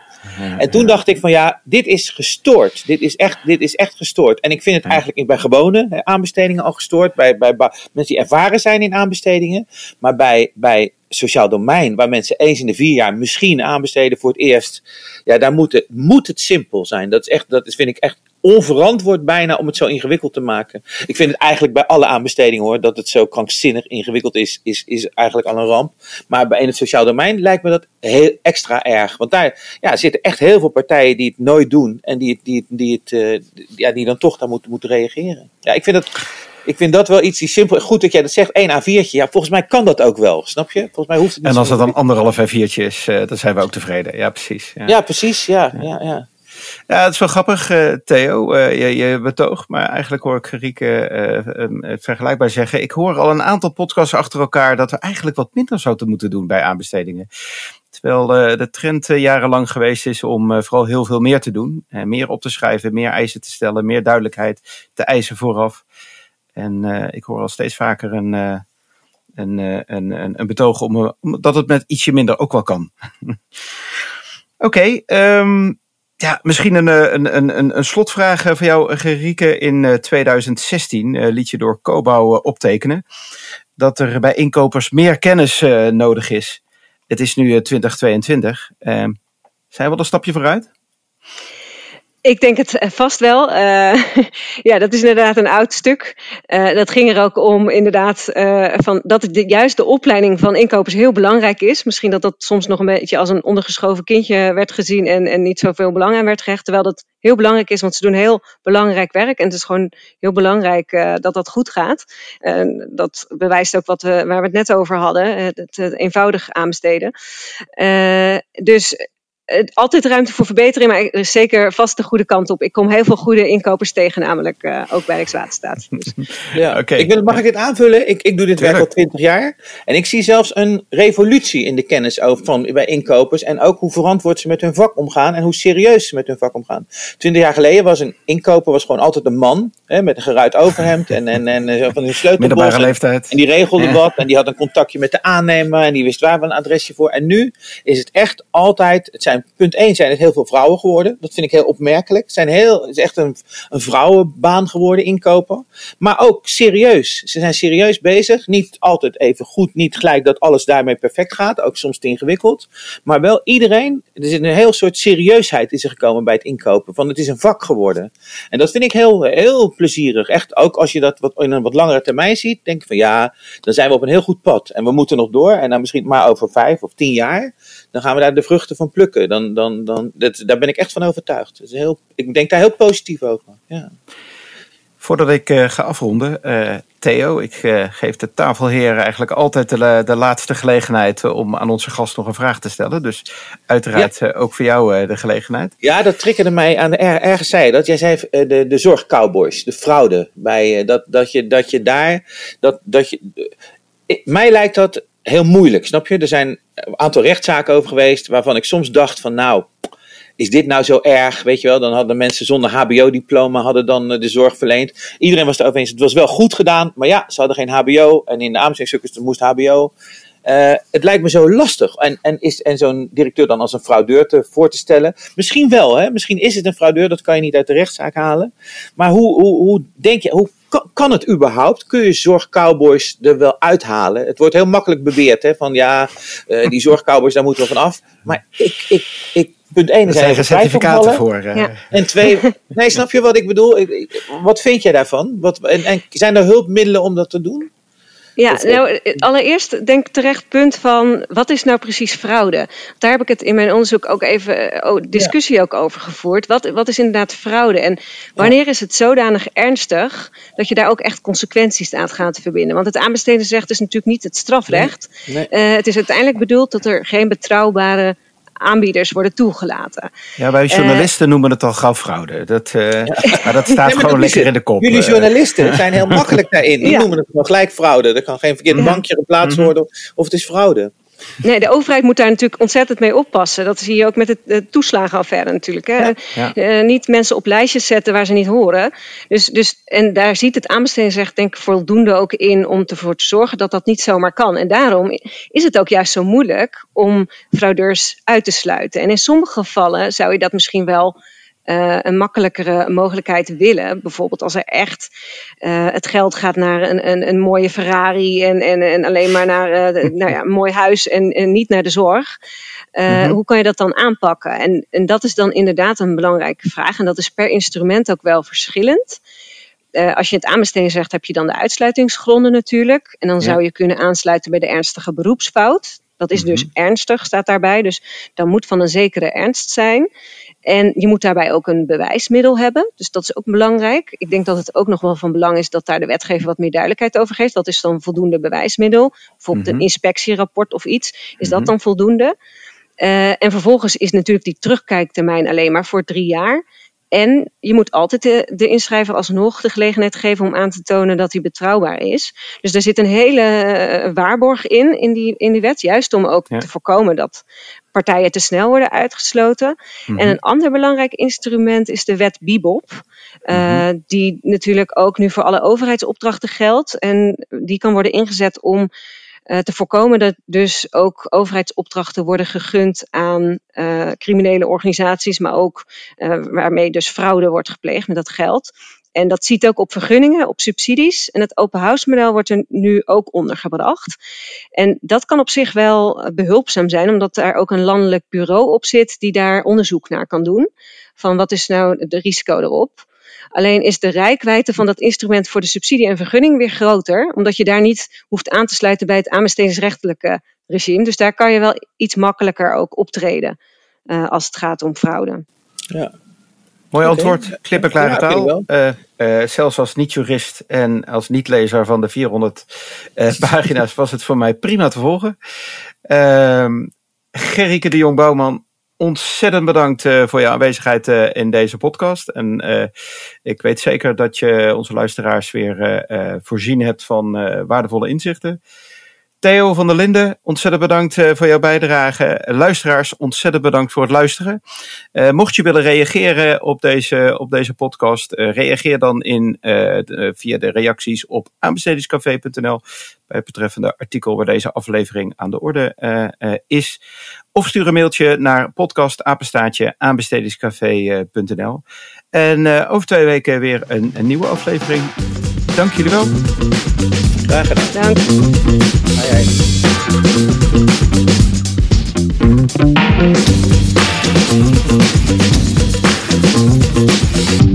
En toen dacht ik van ja, dit is gestoord. Dit is echt, dit is echt gestoord. En ik vind het eigenlijk bij gewone aanbestedingen al gestoord. Bij, bij, bij mensen die ervaren zijn in aanbestedingen. Maar bij, bij sociaal domein, waar mensen eens in de vier jaar misschien aanbesteden voor het eerst. Ja, daar moet het, moet het simpel zijn. Dat, is echt, dat is, vind ik echt onverantwoord bijna om het zo ingewikkeld te maken. Ik vind het eigenlijk bij alle aanbestedingen hoor, dat het zo krankzinnig ingewikkeld is, is, is eigenlijk al een ramp. Maar bij in het sociaal domein lijkt me dat heel extra erg. Want daar ja, zitten echt heel veel partijen die het nooit doen en die, die, die, het, uh, ja, die dan toch daar moeten, moeten reageren. Ja, ik vind dat ik vind dat wel iets die simpel. Goed dat jij dat zegt, één A4'tje. Ja, volgens mij kan dat ook wel, snap je? Volgens mij hoeft het niet En als het dan anderhalf A4'tje is, uh, dan zijn we ook tevreden. Ja, precies. Ja, ja precies. Ja, ja, ja. Ja, het is wel grappig, uh, Theo, uh, je, je betoog, maar eigenlijk hoor ik Rieke uh, het vergelijkbaar zeggen. Ik hoor al een aantal podcasts achter elkaar dat we eigenlijk wat minder zouden moeten doen bij aanbestedingen. Terwijl de trend jarenlang geweest is om vooral heel veel meer te doen. meer op te schrijven, meer eisen te stellen, meer duidelijkheid te eisen vooraf. En ik hoor al steeds vaker een, een, een, een, betoog om, dat het met ietsje minder ook wel kan. Oké, okay, um, ja, misschien een, een, een, een slotvraag van jou, Gerike. In 2016 liet je door Cobouw optekenen dat er bij inkopers meer kennis nodig is. Het is nu 2022. zijn we al een stapje vooruit? Ik denk het eh, vast wel. Uh, ja, dat is inderdaad een oud stuk. Uh, dat ging er ook om, inderdaad, van dat juist de opleiding van inkopers heel belangrijk is. Misschien dat dat soms nog een beetje als een ondergeschoven kindje werd gezien en, en niet zoveel belang aan werd gehecht. Terwijl dat heel belangrijk is, want ze doen heel belangrijk werk. En het is gewoon heel belangrijk dat dat goed gaat. dat bewijst ook wat we, waar we het net over hadden: het, het eenvoudig aanbesteden. dus altijd ruimte voor verbetering, maar er is zeker vast de goede kant op. Ik kom heel veel goede inkopers tegen, namelijk uh, ook bij Rijkswaterstaat. Dus. ja, okay. ik wil, mag ik dit aanvullen? Ik, ik doe dit werk al twintig jaar. En ik zie zelfs een revolutie in de kennis over, van, bij inkopers. En ook hoe verantwoord ze met hun vak omgaan en hoe serieus ze met hun vak omgaan. Twintig jaar geleden was een inkoper was gewoon altijd een man. Hè, met een geruit overhemd en, en, en, en van een sleutelbos. En, leeftijd. En die regelde wat. En die had een contactje met de aannemer. En die wist waar we een adresje voor. En nu is het echt altijd, het zijn punt 1 zijn het heel veel vrouwen geworden. Dat vind ik heel opmerkelijk. Zijn heel, het is echt een, een vrouwenbaan geworden, inkopen. Maar ook serieus. Ze zijn serieus bezig. Niet altijd even goed, niet gelijk dat alles daarmee perfect gaat. Ook soms te ingewikkeld. Maar wel iedereen, er zit een heel soort serieusheid in zich gekomen bij het inkopen. Van het is een vak geworden. En dat vind ik heel, heel plezierig. Echt, ook als je dat wat, in een wat langere termijn ziet, denk ik van ja, dan zijn we op een heel goed pad. En we moeten nog door. En dan misschien maar over vijf of tien jaar dan gaan we daar de vruchten van plukken. Dan, dan, dan, dat, daar ben ik echt van overtuigd. Dat is heel, ik denk daar heel positief over. Ja. Voordat ik uh, ga afronden, uh, Theo, ik uh, geef de tafelheren eigenlijk altijd de, de laatste gelegenheid om aan onze gast nog een vraag te stellen. Dus uiteraard ja. ook voor jou de gelegenheid. Ja, dat triggerde mij aan de er, ergens zei dat. Jij zei de, de zorgcowboys, de fraude. Bij, dat, dat, je, dat je daar. Dat, dat je, mij lijkt dat heel moeilijk, snap je? Er zijn een aantal rechtszaken over geweest waarvan ik soms dacht van nou, is dit nou zo erg? Weet je wel, dan hadden mensen zonder HBO-diploma hadden dan eh, de zorg verleend. Iedereen was het over eens, het was wel goed gedaan, maar ja, ze hadden geen HBO en in de aanbestedingsstukken moest HBO. Uh, het lijkt me zo lastig. En, en, is, en zo'n directeur dan als een fraudeur te, voor te stellen? Misschien wel, hè? misschien is het een fraudeur, dat kan je niet uit de rechtszaak halen. Maar hoe, hoe, hoe denk je, hoe kan, het überhaupt? Kun je zorgcowboys er wel uithalen? Het wordt heel makkelijk beweerd, hè, van ja, uh, die zorgcowboys, daar moeten we van af. Maar ik, ik, ik punt 1 is er certificaten voor. Uh. Ja. En twee, nee, snap je wat ik bedoel? wat vind jij daarvan? Wat, en, en zijn er hulpmiddelen om dat te doen? Ja, nou, allereerst denk terecht punt van wat is nou precies fraude? Daar heb ik het in mijn onderzoek ook even oh, discussie ook over gevoerd. Wat, wat is inderdaad fraude? En wanneer is het zodanig ernstig dat je daar ook echt consequenties aan gaat verbinden? Want het aanbestedingsrecht is natuurlijk niet het strafrecht. Nee. Uh, het is uiteindelijk bedoeld dat er geen betrouwbare aanbieders worden toegelaten. Ja, wij journalisten uh, noemen het al gauw fraude. Dat, uh, Maar dat staat gewoon lekker in de kop. Jullie journalisten zijn heel makkelijk daarin. Die noemen het gewoon gelijk fraude. Er kan geen verkeerd bankje geplaatst mhm. worden of het is fraude. Nee, de overheid moet daar natuurlijk ontzettend mee oppassen. Dat zie je ook met het, de toeslagenaffaire natuurlijk. Hè. Uh, niet mensen op lijstjes zetten waar ze niet horen. Dus, dus, en daar ziet het aanbestedingsrecht denk ik voldoende ook in om ervoor te zorgen dat dat niet zomaar kan. En daarom is het ook juist zo moeilijk om fraudeurs uit te sluiten. En in sommige gevallen zou je dat misschien wel uh, een makkelijkere mogelijkheid willen. Bijvoorbeeld als er echt uh, het geld gaat naar een, een, een mooie Ferrari en, en, en alleen maar naar uh, nou ja, een mooi huis en, en niet naar de zorg. Mm-hmm. Hoe kan je dat dan aanpakken? En, en dat is dan inderdaad een belangrijke vraag. En dat is per instrument ook wel verschillend. als je het aanbestedingsrecht heb je dan de uitsluitingsgronden natuurlijk. En dan zou je kunnen aansluiten bij de ernstige beroepsfout. Dat is dus mm-hmm. ernstig, staat daarbij. Dus dan moet van een zekere ernst zijn. En je moet daarbij ook een bewijsmiddel hebben. Dus dat is ook belangrijk. Ik denk dat het ook nog wel van belang is dat daar de wetgever wat meer duidelijkheid over geeft. Dat is dan voldoende bewijsmiddel. Bijvoorbeeld een mhm. inspectierapport of iets. Is dat mhm. dan voldoende? Uh, en vervolgens is natuurlijk die terugkijktermijn alleen maar voor drie jaar. En je moet altijd de, de inschrijver alsnog de gelegenheid geven om aan te tonen dat hij betrouwbaar is. Dus er zit een hele uh, waarborg in, in die, in die wet. Juist om ook te voorkomen dat partijen te snel worden uitgesloten. Mhm. En een ander belangrijk instrument is de wet Bibop. Uh, Die natuurlijk ook nu voor alle overheidsopdrachten geldt. En die kan worden ingezet om uh, te voorkomen dat dus ook overheidsopdrachten worden gegund aan uh, criminele organisaties, maar ook waarmee dus fraude wordt gepleegd met dat geld. En dat ziet ook op vergunningen, op subsidies. En het open house model wordt er nu ook ondergebracht. En dat kan op zich wel behulpzaam zijn, omdat er ook een landelijk bureau op zit die daar onderzoek naar kan doen. van wat is nou de risico erop. Alleen is de rijkwijde van dat instrument voor de subsidie en vergunning weer groter, omdat je daar niet hoeft aan te sluiten bij het aanbestedingsrechtelijke regime. Dus daar kan je wel iets makkelijker ook optreden uh, als het gaat om fraude. Ja. Mooi antwoord, klippenklare ja, taal. Uh, uh, zelfs als niet-jurist en als niet-lezer van de 400 pagina's was het voor mij prima te volgen. Ehm, Gerrike de Jong-Bouwman, ontzettend bedankt voor je aanwezigheid in deze podcast. En ik weet zeker dat je onze luisteraars weer voorzien hebt van waardevolle inzichten. Theo van der Linden, ontzettend bedankt uh, voor jouw bijdrage. Luisteraars, ontzettend bedankt voor het luisteren. Uh, mocht je willen reageren op deze, op deze podcast, uh, reageer dan in, via de reacties op aanbestedingscafé.nl bij het betreffende artikel waar deze aflevering aan de orde is. Of stuur een mailtje naar podcastapenstaatje aanbestedingscafé.nl. En over twee weken weer een nieuwe aflevering. Dank jullie wel. Graag gedaan. Dank. Hai, hai. Thank you.